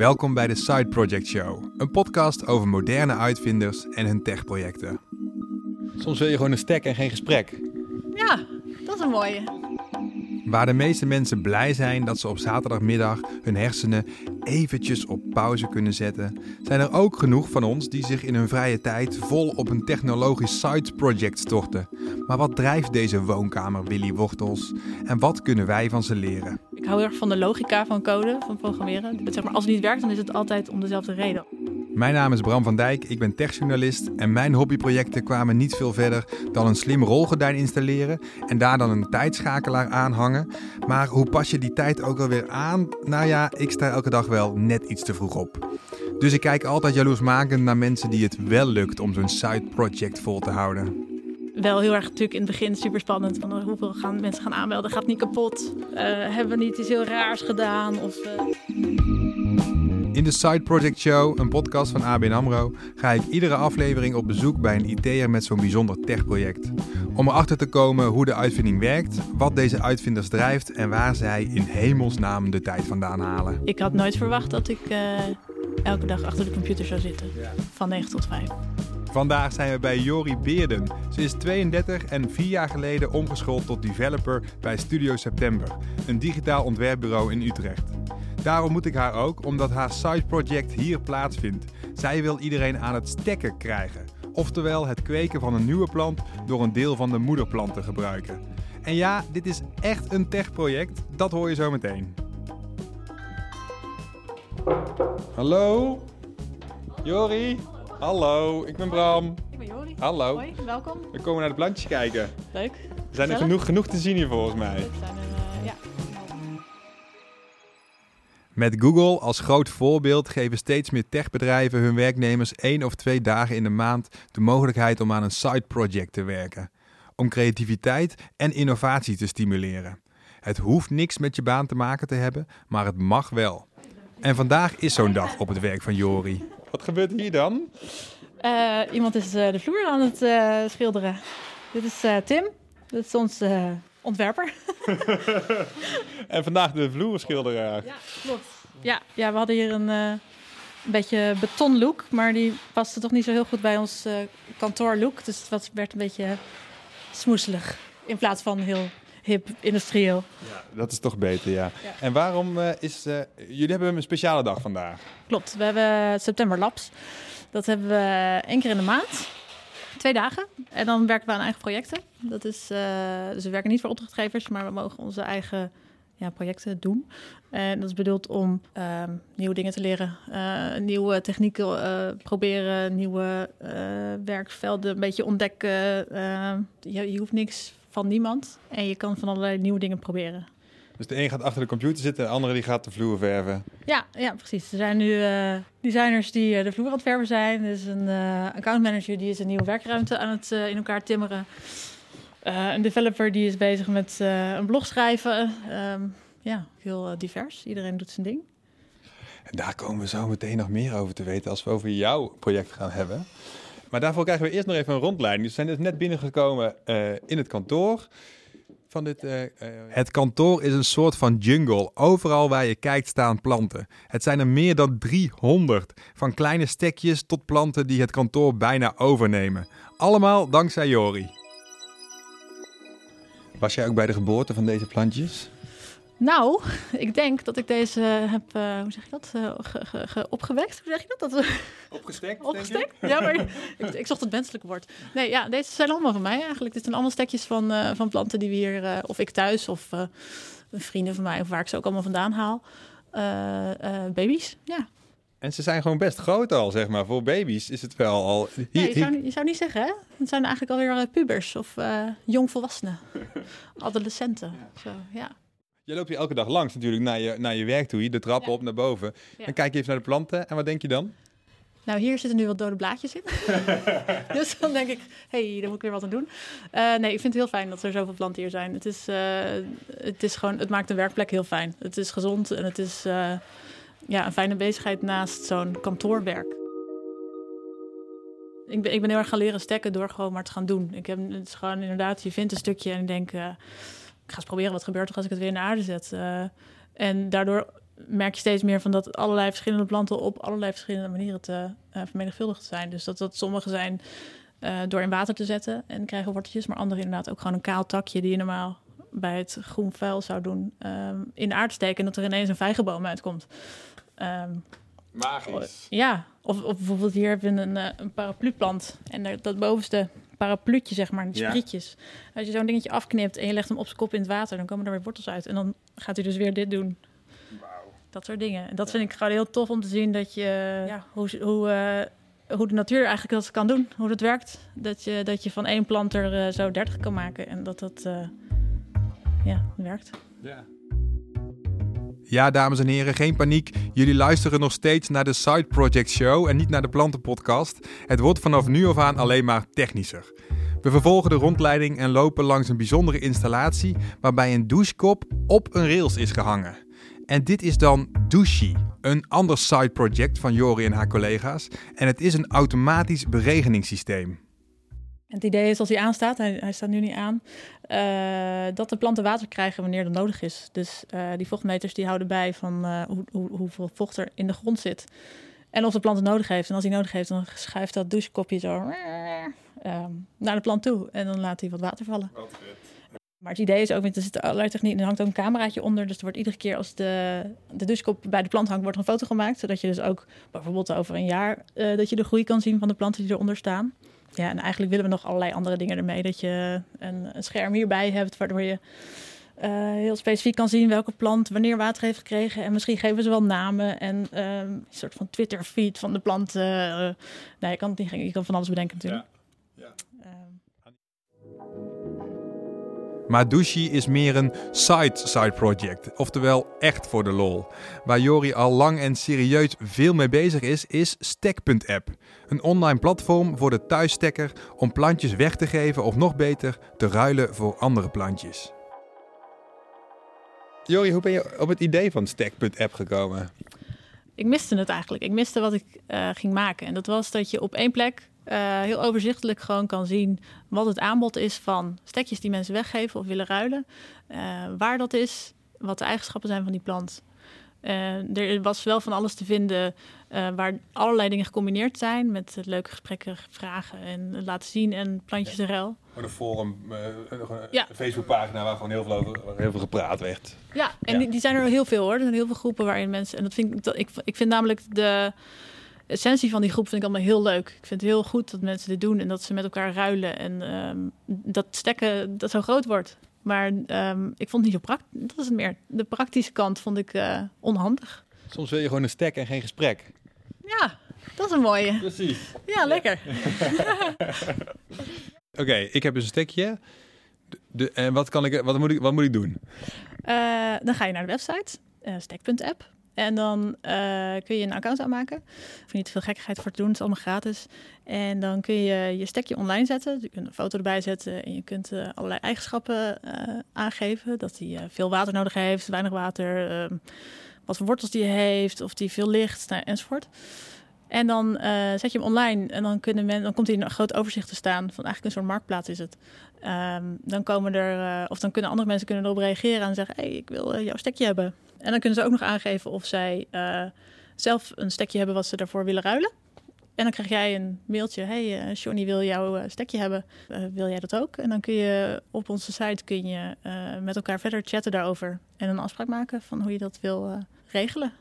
Welkom bij de Side Project Show, een podcast over moderne uitvinders en hun techprojecten. Soms wil je gewoon een stek en geen gesprek. Ja, dat is een mooie. Waar de meeste mensen blij zijn dat ze op zaterdagmiddag hun hersenen eventjes op pauze kunnen zetten, zijn er ook genoeg van ons die zich in hun vrije tijd vol op een technologisch side project storten. Maar wat drijft deze woonkamer Willy Wortels en wat kunnen wij van ze leren? Ik hou heel erg van de logica van code, van programmeren. Zeg maar, als het niet werkt, dan is het altijd om dezelfde reden. Mijn naam is Bram van Dijk, ik ben techjournalist en mijn hobbyprojecten kwamen niet veel verder dan een slim rolgordijn installeren en daar dan een tijdschakelaar aanhangen. Maar hoe pas je die tijd ook alweer aan? Nou ja, ik sta elke dag wel net iets te vroeg op. Dus ik kijk altijd jaloersmakend naar mensen die het wel lukt om zo'n side project vol te houden. Wel heel erg natuurlijk in het begin super spannend. Van oh, hoeveel gaan mensen gaan aanmelden? Gaat niet kapot? Uh, hebben we niet iets heel raars gedaan? Of, uh... In de Side Project Show, een podcast van ABN AMRO, ga ik iedere aflevering op bezoek bij een IT'er met zo'n bijzonder techproject. Om erachter te komen hoe de uitvinding werkt, wat deze uitvinders drijft en waar zij in hemelsnaam de tijd vandaan halen. Ik had nooit verwacht dat ik uh, elke dag achter de computer zou zitten, van 9 tot 5. Vandaag zijn we bij Jori Beerden. Ze is 32 en vier jaar geleden omgeschoold tot developer bij Studio September, een digitaal ontwerpbureau in Utrecht. Daarom moet ik haar ook, omdat haar side project hier plaatsvindt. Zij wil iedereen aan het stekken krijgen. Oftewel het kweken van een nieuwe plant door een deel van de moederplant te gebruiken. En ja, dit is echt een techproject, dat hoor je zo meteen. Hallo? Jori? Hallo, ik ben Bram. Ik ben Jori. Hallo. Hoi, welkom. We komen naar de plantjes kijken. Leuk. Er zijn er genoeg, genoeg te zien hier volgens mij. Leuk zijn er, uh, ja. Met Google als groot voorbeeld geven steeds meer techbedrijven hun werknemers één of twee dagen in de maand de mogelijkheid om aan een side project te werken. Om creativiteit en innovatie te stimuleren. Het hoeft niks met je baan te maken te hebben, maar het mag wel. En vandaag is zo'n dag op het werk van Jori. Wat gebeurt hier dan? Uh, iemand is uh, de vloer aan het uh, schilderen. Dit is Tim, dat is ons ontwerper. en vandaag de vloerschilderaar. Ja, klopt. Ja, ja we hadden hier een, een beetje betonlook, maar die paste toch niet zo heel goed bij ons kantoorlook. Dus het werd een beetje smoeselig in plaats van heel hip, industrieel. Ja, dat is toch beter, ja. ja. En waarom uh, is... Uh, jullie hebben een speciale dag vandaag. Klopt, we hebben September Labs. Dat hebben we één keer in de maand. Twee dagen. En dan werken we aan eigen projecten. Dat is, uh, dus we werken niet voor opdrachtgevers, maar we mogen onze eigen ja, projecten doen. En dat is bedoeld om nieuwe dingen te leren, nieuwe technieken proberen, nieuwe werkvelden een beetje ontdekken. je, je hoeft niks van niemand. En je kan van allerlei nieuwe dingen proberen. Dus de een gaat achter de computer zitten, de andere die gaat de vloer verven. Ja, ja precies. Er zijn nu uh, designers die uh, de vloer aan het verven zijn. Er is een uh, accountmanager die is een nieuwe werkruimte aan het in elkaar timmeren. een developer die is bezig met een blog schrijven. Um, ja, heel divers. Iedereen doet zijn ding. En daar komen we zo meteen nog meer over te weten als we over jouw project gaan hebben. Maar daarvoor krijgen we eerst nog even een rondleiding. Dus we zijn dus net binnengekomen uh, in het kantoor. Van dit, uh, uh, het kantoor is een soort van jungle. Overal waar je kijkt staan planten. Het zijn er meer dan 300. Van kleine stekjes tot planten die het kantoor bijna overnemen. Allemaal dankzij Jori. Was jij ook bij de geboorte van deze plantjes? Nou, ik denk dat ik deze heb, uh, hoe zeg je dat, uh, ge, ge, ge, opgewekt, hoe zeg je dat? dat Opgestekt, Opgestekt? Ja, maar ik, ik, zocht het menselijke woord. Nee, ja, deze zijn allemaal van mij eigenlijk. Dit zijn allemaal stekjes van, uh, van planten die we hier, of ik thuis, of vrienden van mij, of waar ik ze ook allemaal vandaan haal. baby's, ja. En ze zijn gewoon best groot al, zeg maar. Voor baby's is het wel al... Hier, nee, je, zou, je, zou, niet zeggen, hè? Het zijn eigenlijk alweer pubers of jongvolwassenen. Adolescenten, zo, ja. Je loopt hier elke dag langs natuurlijk naar je, naar je werk toe, de trap op naar boven. Ja. Dan kijk je even naar de planten en wat denk je dan? Nou, hier zitten nu wat dode blaadjes in. dus dan denk ik, hé, hey, daar moet ik weer wat aan doen. Uh, nee, ik vind het heel fijn dat er zoveel planten hier zijn. Het is, uh, het is gewoon, het maakt een werkplek heel fijn. Het is gezond en het is uh, ja, een fijne bezigheid naast zo'n kantoorwerk. Ik ben, ik ben heel erg gaan leren stekken door gewoon maar te gaan doen. Ik heb, het is gewoon inderdaad, je vindt een stukje en ik denk ga eens proberen wat gebeurt er als ik het weer in de aarde zet. Uh, en daardoor merk je steeds meer van dat allerlei verschillende planten op allerlei verschillende manieren te uh, vermenigvuldigd zijn. Dus dat, dat sommige zijn uh, door in water te zetten en krijgen worteltjes, maar andere inderdaad ook gewoon een kaal takje die je normaal bij het groen vuil zou doen, in de aarde steken en dat er ineens een vijgenboom uitkomt. Um, Magisch. Ja, of, of bijvoorbeeld hier hebben we een, uh, een paraplu-plant en dat bovenste parapluutje, zeg maar, die sprietjes. Ja. Als je zo'n dingetje afknipt en je legt hem op zijn kop in het water, dan komen er weer wortels uit. En dan gaat hij dus weer dit doen. Dat soort dingen. En dat ja. vind ik gewoon heel tof om te zien dat je, ja, hoe, hoe, uh, hoe de natuur eigenlijk dat kan doen, hoe dat werkt. Dat je, dat je van één plant er uh, zo 30 kan maken en dat dat uh, ja, werkt. Ja. Ja, dames en heren, geen paniek. Jullie luisteren nog steeds naar de Side Project Show en niet naar de Plantenpodcast. Het wordt vanaf nu af aan alleen maar technischer. We vervolgen de rondleiding en lopen langs een bijzondere installatie waarbij een douchekop op een rails is gehangen. En dit is dan Douchi, een ander side project van Jori en haar collega's. En het is een automatisch beregeningssysteem. Het idee is als hij aanstaat, hij, hij staat nu niet aan, uh, dat de planten water krijgen wanneer dat nodig is. Dus uh, die vochtmeters die houden bij van uh, hoe, hoe, hoeveel vocht er in de grond zit. En of de plant het nodig heeft. En als hij nodig heeft, dan schuift dat douchekopje zo naar de plant toe. En dan laat hij wat water vallen. Maar het idee is ook, er zit allerlei techniek, er hangt ook een cameraatje onder. Dus er wordt iedere keer als de, de douchekop bij de plant hangt, wordt er een foto gemaakt. Zodat je dus ook bijvoorbeeld over een jaar, dat je de groei kan zien van de planten die eronder staan. Ja, en eigenlijk willen we nog allerlei andere dingen ermee. Dat je een, een scherm hierbij hebt, waardoor je uh, heel specifiek kan zien welke plant wanneer water heeft gekregen. En misschien geven ze wel namen en uh, een soort van Twitter-feed van de plant. Uh, nee, je kan, je kan van alles bedenken natuurlijk. Maar Douchi is meer een side-side project, oftewel echt voor de lol. Waar Jori al lang en serieus veel mee bezig is, is Stack.app. Een online platform voor de thuisstekker om plantjes weg te geven of nog beter te ruilen voor andere plantjes. Jori, hoe ben je op het idee van Stack.app gekomen? Ik miste het eigenlijk. Ik miste wat ik uh, ging maken. En dat was dat je op één plek heel overzichtelijk gewoon kan zien wat het aanbod is van stekjes die mensen weggeven of willen ruilen. Uh, waar dat is, wat de eigenschappen zijn van die plant. Uh, er was wel van alles te vinden waar allerlei dingen gecombineerd zijn met leuke gesprekken, vragen en laten zien en plantjes ja. ruil. Een forum, een ja. Facebookpagina waar gewoon heel veel over heel veel gepraat werd. Ja, en ja. Die, die, zijn er heel veel hoor. Er zijn heel veel groepen waarin mensen. En dat vind ik, dat, ik, ik vind namelijk de essentie van die groep vind ik allemaal heel leuk. Ik vind het heel goed dat mensen dit doen en dat ze met elkaar ruilen en um, dat stekken dat zo groot wordt. Maar um, ik vond het niet zo praktisch. Dat is het meer. De praktische kant vond ik uh, onhandig. Soms wil je gewoon een stek en geen gesprek. Ja, dat is een mooie. Precies. Ja, lekker. Oké, okay, ik heb dus een stekje. De, de, en wat, kan ik, wat, moet ik, wat moet ik doen? Uh, dan ga je naar de website, uh, stek.app. En dan uh, kun je een account aanmaken. Hoef je niet veel gekkigheid voor te doen, het is allemaal gratis. En dan kun je je stekje online zetten. Je kunt een foto erbij zetten en je kunt uh, allerlei eigenschappen uh, aangeven. Dat hij veel water nodig heeft, weinig water, ehm, wat voor wortels die heeft, of die veel licht, nou, enzovoort. En dan zet je hem online en dan, kunnen men, dan komt hij een groot overzicht te staan. Van eigenlijk een soort marktplaats is het. Um, dan komen er, of dan kunnen andere mensen kunnen erop reageren en zeggen: hey, ik wil jouw stekje hebben. En dan kunnen ze ook nog aangeven of zij zelf een stekje hebben wat ze daarvoor willen ruilen. En dan krijg jij een mailtje. Hey, Johnny wil jouw stekje hebben. wil jij dat ook? En dan kun je op onze site kun je, met elkaar verder chatten daarover. En een afspraak maken van hoe je dat wil regelen.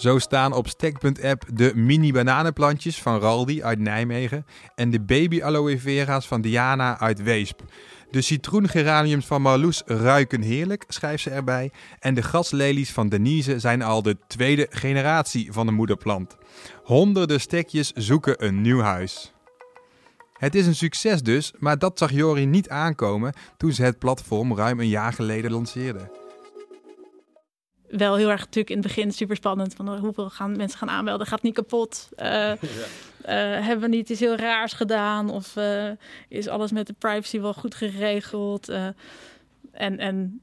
Zo staan op Stek.app de mini bananenplantjes van Raldi uit Nijmegen en de baby aloe vera's van Diana uit Weesp. De citroengeraniums van Marloes ruiken heerlijk, schrijft ze erbij. En de gaslelies van Denise zijn al de tweede generatie van de moederplant. Honderden stekjes zoeken een nieuw huis. Het is een succes dus, maar dat zag Jori niet aankomen toen ze het platform ruim een jaar geleden lanceerde wel heel erg natuurlijk in het begin super spannend. Van oh, hoeveel gaan mensen gaan aanmelden? Gaat niet kapot? Uh, ja. uh, hebben we niet iets heel raars gedaan? Of uh, is alles met de privacy wel goed geregeld? en, en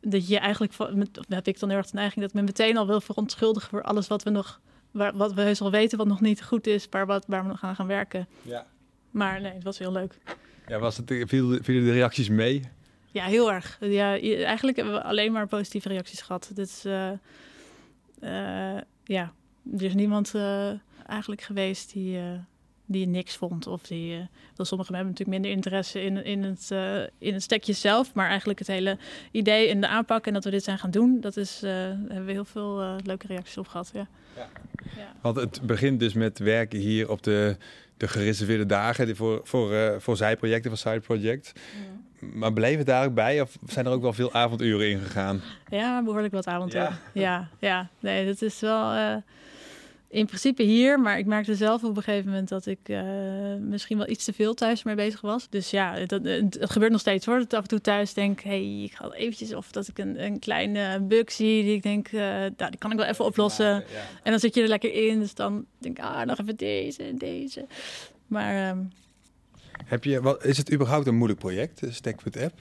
dat je eigenlijk, met, heb ik dan heel erg de neiging dat men meteen al wil verontschuldigen voor alles wat we nog, waar, wat we heus al weten, wat nog niet goed is, waar, wat, waar we nog aan gaan werken. Ja. Maar nee, het was heel leuk. Ja, was het, viel, vielen de reacties mee? Ja, heel erg. Ja, eigenlijk hebben we alleen maar positieve reacties gehad. Dit is, eh, eh, ja, er is niemand eh, eigenlijk geweest die, eh, die niks vond. Of die, eh, wel, sommigen hebben natuurlijk minder interesse in, in, het, eh, in het stekje zelf. Maar eigenlijk het hele idee en de aanpak en dat we dit zijn gaan doen, dat is, eh, daar hebben we heel veel eh, leuke reacties op gehad. Ja. Ja. Ja. Want het begint dus met werken hier op de, de gereserveerde dagen die voor, voor, eh, voor zijprojecten, voor Side Project. Maar bleef het daar ook bij of zijn er ook wel veel avonduren ingegaan? Ja, behoorlijk wat avonturen. Ja. Ja. Nee, dat is wel eh, in principe hier. Maar ik merkte zelf op een gegeven moment dat ik eh, misschien wel iets te veel thuis mee bezig was. Dus ja, dat, het, het gebeurt nog steeds hoor. Dat ik af en toe thuis denk, hey, ik ga eventjes... Of dat ik een, een kleine bug zie die ik denk, eh, nou, die kan ik wel even oplossen. Ja, En dan zit je er lekker in. Dus dan denk ik, ah, nog even deze en deze. Maar ehm, Heb je, wat, is het überhaupt een moeilijk project, de Stackfoot app?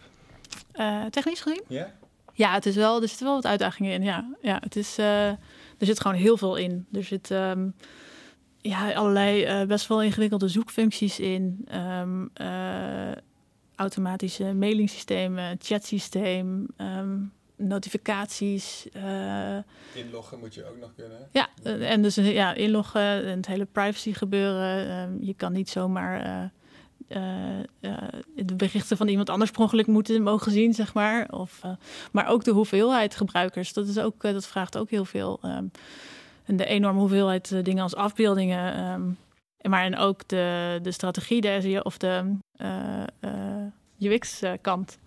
eh, technisch gezien? Ja. Ja, het is wel, er zitten wel wat uitdagingen in. Ja, ja het is, eh, er zit gewoon heel veel in. Er zit ehm, ja, allerlei eh, best wel ingewikkelde zoekfuncties in. Ehm, eh, automatische mailingsystemen, chatsysteem, ehm, notificaties. eh, Inloggen moet je ook nog kunnen. ja, en dus ja, inloggen en het hele privacy gebeuren. Ehm, je kan niet zomaar de berichten van iemand anders per ongeluk moeten mogen zien, zeg maar. Of, eh, maar ook de hoeveelheid gebruikers. Dat, is ook, eh, dat vraagt ook heel veel. ehm, en de enorme hoeveelheid eh, dingen als afbeeldingen. ehm, en maar en ook de, de strategie, de SEO of de UX-kant.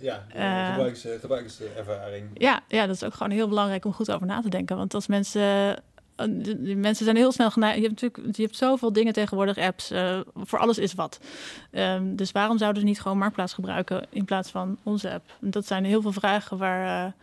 Ja, de Eh, gebruikers, gebruikerservaring. Ja, ja, dat is ook gewoon heel belangrijk om goed over na te denken. Want als mensen. Eh, de- de mensen zijn heel snel geneigd. Je hebt natuurlijk je hebt zoveel dingen tegenwoordig, apps. eh, voor alles is wat. Ehm, dus waarom zouden ze niet gewoon Marktplaats gebruiken in plaats van onze app? Dat zijn heel veel vragen waar,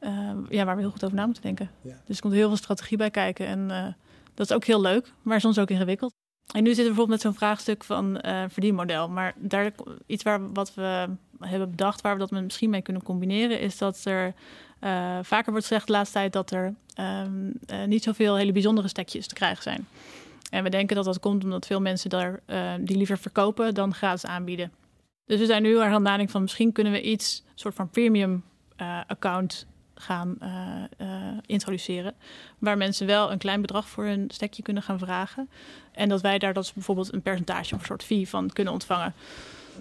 eh, ja, waar we heel goed over na moeten denken. Ja. Dus er komt heel veel strategie bij kijken. En dat is ook heel leuk, maar soms ook ingewikkeld. En nu zitten we bijvoorbeeld met zo'n vraagstuk van verdienmodel. Maar daar, iets waar, wat we hebben bedacht, waar we dat misschien mee kunnen combineren, is dat er eh, vaker wordt gezegd de laatste tijd dat er ehm, eh, niet zoveel hele bijzondere stekjes te krijgen zijn. En we denken dat dat komt omdat veel mensen daar eh, die liever verkopen dan gratis aanbieden. Dus we zijn nu erg aan het nadenken van misschien kunnen we iets, een soort van premium account gaan introduceren. Waar mensen wel een klein bedrag voor hun stekje kunnen gaan vragen. En dat wij daar dus bijvoorbeeld een percentage of een soort fee van kunnen ontvangen.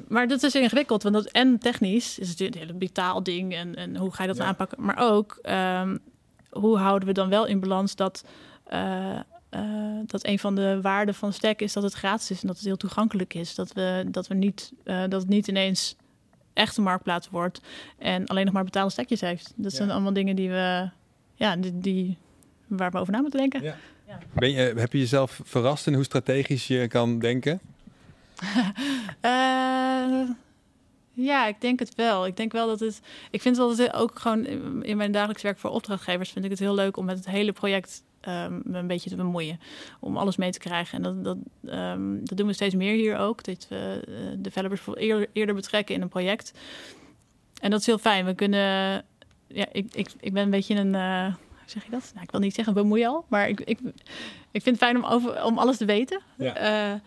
Maar dat is ingewikkeld, want dat en technisch is het een hele betaalding en, en hoe ga je dat Ja. aanpakken. Maar ook ehm, hoe houden we dan wel in balans dat, eh, eh, dat een van de waarden van Stack is dat het gratis is en dat het heel toegankelijk is. Dat, we, dat, we niet, eh, dat het niet ineens echt een marktplaats wordt en alleen nog maar betaalde stekjes heeft. Dat Ja. zijn allemaal dingen die we, ja, die, die, waar we over na moeten denken. Ja. Ben je, heb je jezelf verrast in hoe strategisch je kan denken? Eh, ja, ik denk het wel. Ik denk wel dat het. Ik vind het altijd ook gewoon in in mijn dagelijks werk voor opdrachtgevers vind ik het heel leuk om met het hele project ehm, me een beetje te bemoeien. Om alles mee te krijgen. En dat, dat, ehm, dat doen we steeds meer hier ook. Dat we eh, developers eerder, eerder betrekken in een project. En dat is heel fijn. We kunnen. Ja, ik, ik, ik ben een beetje een. eh, hoe zeg je dat? Nou, ik wil niet zeggen bemoeien al, maar ik, ik, ik vind het fijn om, over, om alles te weten. Ja. Eh,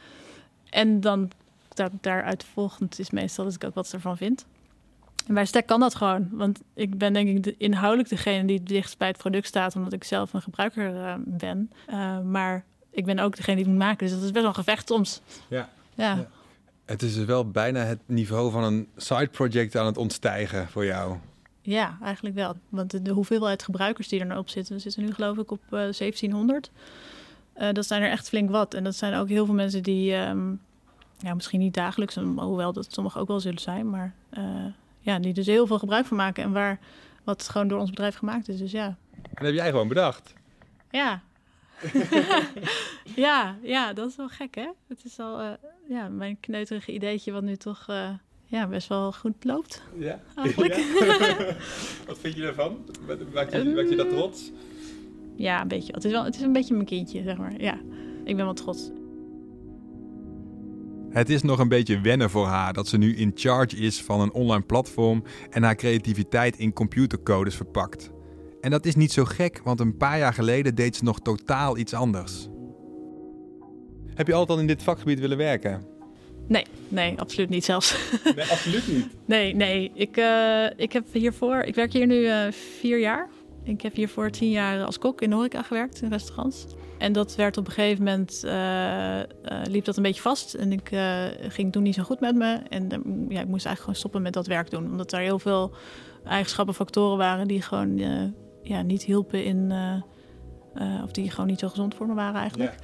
en dan daar, daaruit volgend is meestal dat ik ook wat ervan vind. En bij Stack kan dat gewoon. Want ik ben denk ik de, inhoudelijk degene die het dichtst bij het product staat... omdat ik zelf een gebruiker eh, ben. Eh, maar ik ben ook degene die het moet maken. Dus dat is best wel een gevecht soms. Ja. Ja, Ja. Het is dus wel bijna het niveau van een side project aan het ontstijgen voor jou. Ja, eigenlijk wel. Want de, de hoeveelheid gebruikers die er nou op zitten... we zitten nu geloof ik op eh 1700. Eh, dat zijn er echt flink wat. En dat zijn ook heel veel mensen die... ehm, ja, misschien niet dagelijks, hoewel dat sommigen ook wel zullen zijn... maar eh, ja, die dus heel veel gebruik van maken... en waar wat gewoon door ons bedrijf gemaakt is. Dus ja, En heb jij gewoon bedacht. ja. ja, ja, dat is wel gek, hè? Het is al eh, ja, mijn kneuterige ideetje wat nu toch eh, ja, best wel goed loopt. Ja. Eigenlijk. Wat vind je daarvan? Maakt je, je dat trots? Ja, een beetje. Het is, wel, het is een beetje mijn kindje, zeg maar. Ja, ik ben wel trots. Het is nog een beetje wennen voor haar dat ze nu in charge is van een online platform en haar creativiteit in computercodes verpakt. En dat is niet zo gek, want een paar jaar geleden deed ze nog totaal iets anders. Heb je altijd al in dit vakgebied willen werken? Nee, nee, absoluut niet zelfs. Nee, absoluut niet. nee, nee. Ik, uh, ik heb hiervoor, ik werk hier nu uh, vier jaar. Ik heb hiervoor tien jaar als kok in de horeca gewerkt, in restaurants. En dat werd op een gegeven moment, uh, liep dat een beetje vast. En ik ging toen niet zo goed met me. En ja, ik moest eigenlijk gewoon stoppen met dat werk doen. Omdat er heel veel eigenschappen, factoren waren die gewoon ja, niet hielpen in... of die gewoon niet zo gezond voor me waren eigenlijk.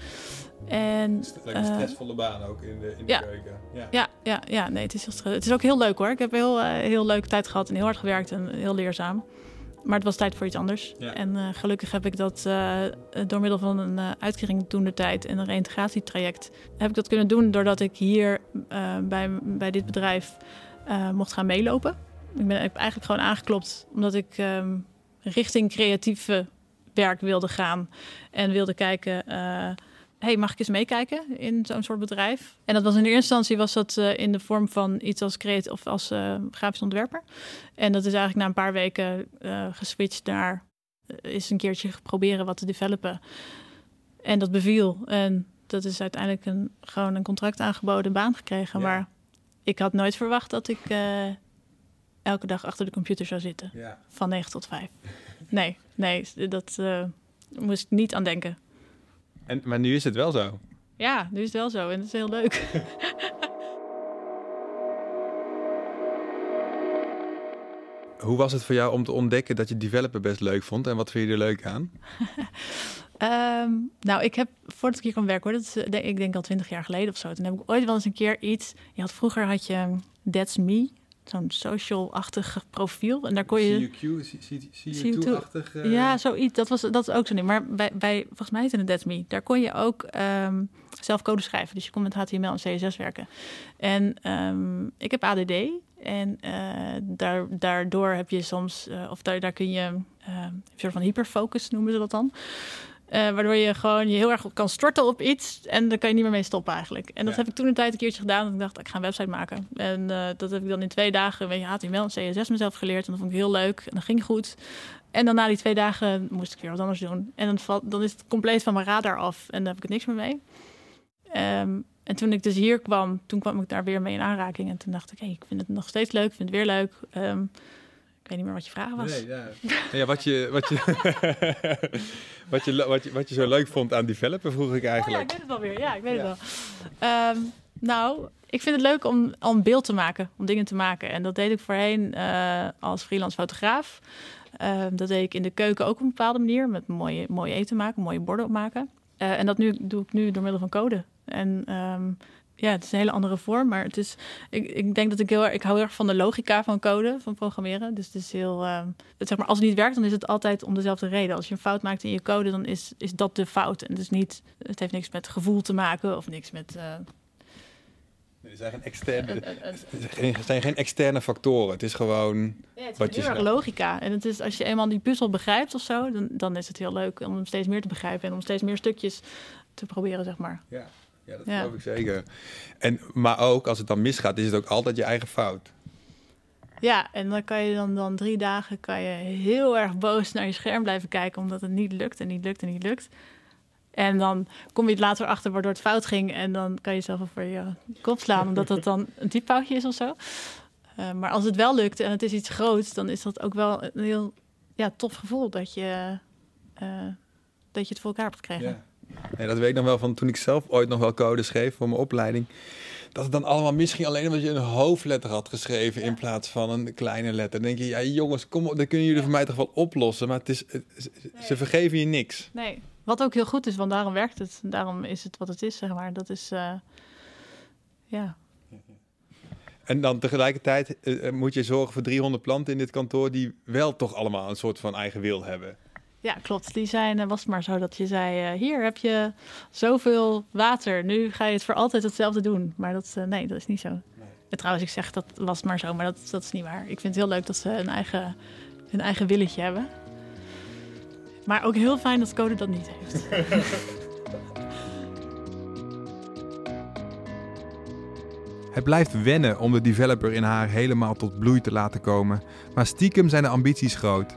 Ja. En, het is een stressvolle baan ook in de, in de ja, keuken. Ja. ja, ja, ja, nee, het is, het is ook heel leuk hoor. Ik heb heel, heel leuke tijd gehad en heel hard gewerkt en heel leerzaam. Maar het was tijd voor iets anders. En uh, gelukkig heb ik dat uh, door middel van een uh, uitkering toen de tijd en een reïntegratietraject heb ik dat kunnen doen doordat ik hier bij, bij dit bedrijf mocht gaan meelopen. Ik ben eigenlijk gewoon aangeklopt omdat ik um, richting creatieve werk wilde gaan en wilde kijken hey, mag ik eens meekijken in zo'n soort bedrijf? En dat was in de eerste instantie was dat uh, in de vorm van iets als creative of als uh, grafisch ontwerper. En dat is eigenlijk na een paar weken uh, geswitcht naar eens een keertje proberen wat te developen. En dat beviel. En dat is uiteindelijk een, gewoon een contract aangeboden baan gekregen. Ja. Maar ik had nooit verwacht dat ik elke dag achter de computer zou zitten. Ja. Van 9 tot 5. Nee, nee, dat moest ik niet aan denken. En, maar nu is het wel zo. Ja, nu is het wel zo en dat is heel leuk. Hoe was het voor jou om te ontdekken dat je developer best leuk vond en wat vind je er leuk aan? um, nou, ik heb voordat ik hier kwam werken, hoor, dat is, ik denk al twintig jaar geleden of zo. Toen heb ik ooit wel eens een keer iets. Je had vroeger had je That's Me zo'n social-achtig profiel. En daar kon je. CU2-achtig. Uh... Ja, zoiets. Dat was dat is ook zo niet. Maar bij, bij volgens mij is het That's Me. Daar kon je ook um, zelf code schrijven. Dus je kon met HTML en CSS werken. En um, ik heb ADD. En uh, daar, daardoor heb je soms, uh, of daar, daar kun je uh, een soort van hyperfocus noemen ze dat dan. Uh, waardoor je gewoon je heel erg kan storten op iets en dan kan je niet meer mee stoppen eigenlijk. En dat heb ik toen een tijd een keertje gedaan. En ik dacht, ik ga een website maken. En uh, dat heb ik dan in twee dagen, weet je, HTML en CSS mezelf geleerd. En dat vond ik heel leuk. En dat ging goed. En dan na die twee dagen moest ik weer wat anders doen. En dan, valt, dan is het compleet van mijn radar af. En dan heb ik het niks meer mee. Um, en toen ik dus hier kwam, toen kwam ik daar weer mee in aanraking. En toen dacht ik, hey, ik vind het nog steeds leuk. Ik vind het weer leuk. Um, weet niet meer wat je vraag was. Nee, ja. ja wat, je, wat, je, wat, je, wat, je, wat je zo leuk vond aan developer, vroeg ik eigenlijk. Oh, ja, ik weet het wel weer. Ja, ik weet het wel. Um, nou, ik vind het leuk om, om beeld te maken, om dingen te maken. En dat deed ik voorheen uh, als freelance fotograaf. Uh, dat deed ik in de keuken ook op een bepaalde manier. Met mooie, mooie eten maken, mooie borden opmaken. Uh, en dat nu, doe ik nu door middel van code. En um, ja, het is een hele andere vorm. Maar het is, ik, ik denk dat ik heel erg, ik hou heel erg van de logica van code, van programmeren. Dus het is heel, uh, het, zeg maar, als het niet werkt, dan is het altijd om dezelfde reden. Als je een fout maakt in je code, dan is, is dat de fout. En dus niet, het heeft niks met gevoel te maken of niks met. Uh, er zijn geen externe, er zijn geen externe factoren. Het is gewoon. Ja, het is wat heel erg logica. En het is, als je eenmaal die puzzel begrijpt of zo, dan, dan is het heel leuk om hem steeds meer te begrijpen en om steeds meer stukjes te proberen, zeg maar. Ja. Ja, dat geloof ik zeker. En, maar ook, als het dan misgaat, is het ook altijd je eigen fout. Ja, en dan kan je dan, dan drie dagen kan je heel erg boos naar je scherm blijven kijken... omdat het niet lukt en niet lukt en niet lukt. En dan kom je het later achter waardoor het fout ging... en dan kan je zelf voor je kop slaan... omdat het dan een typfoutje is of zo. Uh, maar als het wel lukt en het is iets groots... dan is dat ook wel een heel ja, tof gevoel dat je, uh, dat je het voor elkaar hebt gekregen. Ja. Nee, dat weet ik nog wel van toen ik zelf ooit nog wel code schreef voor mijn opleiding. Dat het dan allemaal misschien alleen omdat je een hoofdletter had geschreven in plaats van een kleine letter. Dan denk je, ja jongens, kom op, dan kunnen jullie voor mij toch wel oplossen. Maar het is, ze vergeven je niks. Nee, wat ook heel goed is, want daarom werkt het. Daarom is het wat het is, zeg maar. Dat is, uh, ja. En dan tegelijkertijd uh, moet je zorgen voor 300 planten in dit kantoor die wel toch allemaal een soort van eigen wil hebben. Ja, klopt. Die zijn, eh, was het maar zo dat je zei: uh, Hier heb je zoveel water. Nu ga je het voor altijd hetzelfde doen. Maar dat, uh, nee, dat is niet zo. Nee. trouwens, ik zeg dat was maar zo, maar dat, dat is niet waar. Ik vind het heel leuk dat ze een eigen, een eigen willetje hebben. Maar ook heel fijn dat Code dat niet heeft. Het blijft wennen om de developer in haar helemaal tot bloei te laten komen. Maar stiekem zijn de ambities groot.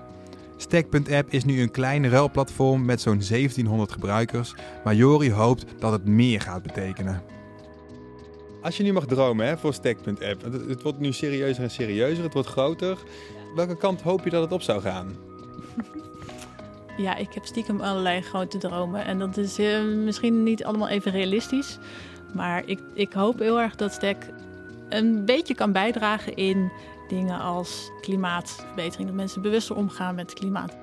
Stack.app is nu een klein ruilplatform met zo'n 1700 gebruikers, maar Jori hoopt dat het meer gaat betekenen. Als je nu mag dromen hè, voor Stack.app, het, het wordt nu serieuzer en serieuzer, het wordt groter. Welke kant hoop je dat het op zou gaan? Ja, ik heb stiekem allerlei grote dromen. En dat is eh, misschien niet allemaal even realistisch. Maar ik, ik hoop heel erg dat Stack een beetje kan bijdragen in dingen als klimaatverbetering. Dat mensen bewuster omgaan met het klimaat.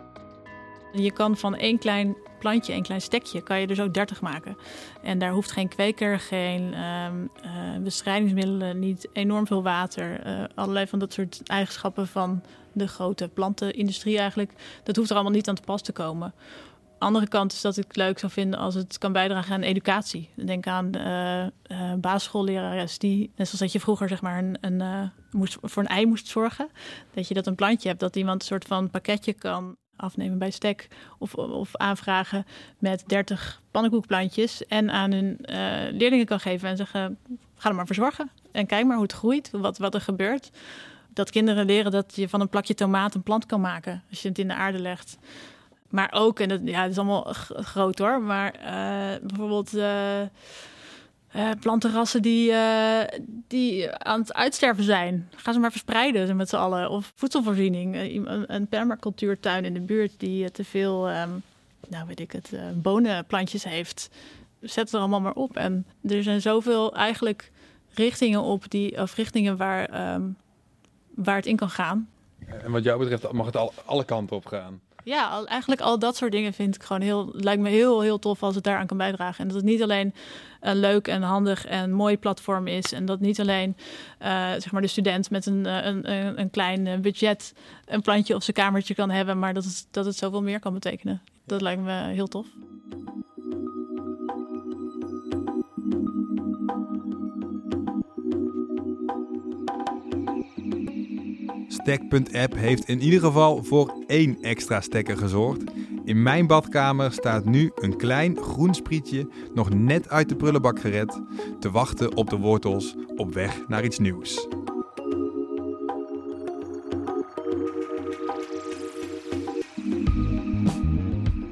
Je kan van één klein plantje, één klein stekje, kan je dus ook 30 maken. En daar hoeft geen kweker, geen ehm, eh, bestrijdingsmiddelen, niet enorm veel water. eh, allerlei van dat soort eigenschappen van de grote plantenindustrie eigenlijk. Dat hoeft er allemaal niet aan te pas te komen. Andere kant is dat ik het leuk zou vinden als het kan bijdragen aan educatie. Denk aan uh, uh, basisschoollerares die, net zoals dat je vroeger zeg maar een, een, moest, voor een ei moest zorgen. Dat je dat een plantje hebt, dat iemand een soort van pakketje kan afnemen bij stek of, of aanvragen met 30 pannenkoekplantjes en aan hun leerlingen kan geven en zeggen: ga er maar verzorgen en kijk maar hoe het groeit, wat, wat er gebeurt. Dat kinderen leren dat je van een plakje tomaat een plant kan maken als je het in de aarde legt. Maar ook, en dat, ja, het is allemaal groot hoor, maar uh, bijvoorbeeld uh, uh, plantenrassen die, die aan het uitsterven zijn. Ga ze maar verspreiden met z'n allen. Of voedselvoorziening. een, een permacultuurtuin in de buurt die te veel, um, nou weet ik het, bonenplantjes heeft. Zet het er allemaal maar op. En er zijn zoveel eigenlijk richtingen op die, of richtingen waar, um, waar het in kan gaan. En wat jou betreft mag het al, alle kanten op gaan. Ja, al, eigenlijk al dat soort dingen vind ik gewoon heel, lijkt me heel, heel tof als het daaraan kan bijdragen. En dat het niet alleen een leuk en handig en mooi platform is. En dat niet alleen uh, zeg maar de student met een, een, een, een klein budget een plantje op zijn kamertje kan hebben, maar dat het, dat het zoveel meer kan betekenen. Dat lijkt me heel tof. Stack.app heeft in ieder geval voor één extra stekker gezorgd. In mijn badkamer staat nu een klein groen sprietje, nog net uit de prullenbak gered, te wachten op de wortels op weg naar iets nieuws.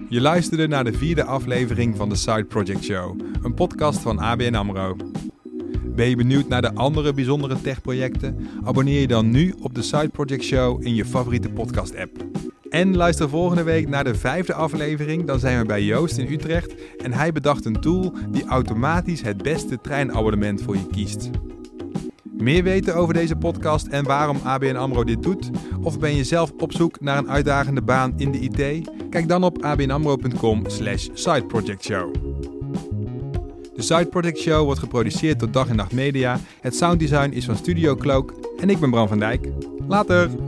Je luisterde naar de vierde aflevering van de Side Project Show, een podcast van ABN AMRO. Ben je benieuwd naar de andere bijzondere techprojecten? Abonneer je dan nu op de Side Project Show in je favoriete podcast-app. En luister volgende week naar de vijfde aflevering. Dan zijn we bij Joost in Utrecht en hij bedacht een tool die automatisch het beste treinabonnement voor je kiest. Meer weten over deze podcast en waarom ABN AMRO dit doet? Of ben je zelf op zoek naar een uitdagende baan in de IT? Kijk dan op abnamro.com slash sideprojectshow. De Side Project Show wordt geproduceerd door Dag en Nacht Media. Het sounddesign is van Studio Cloak en ik ben Bram van Dijk. Later!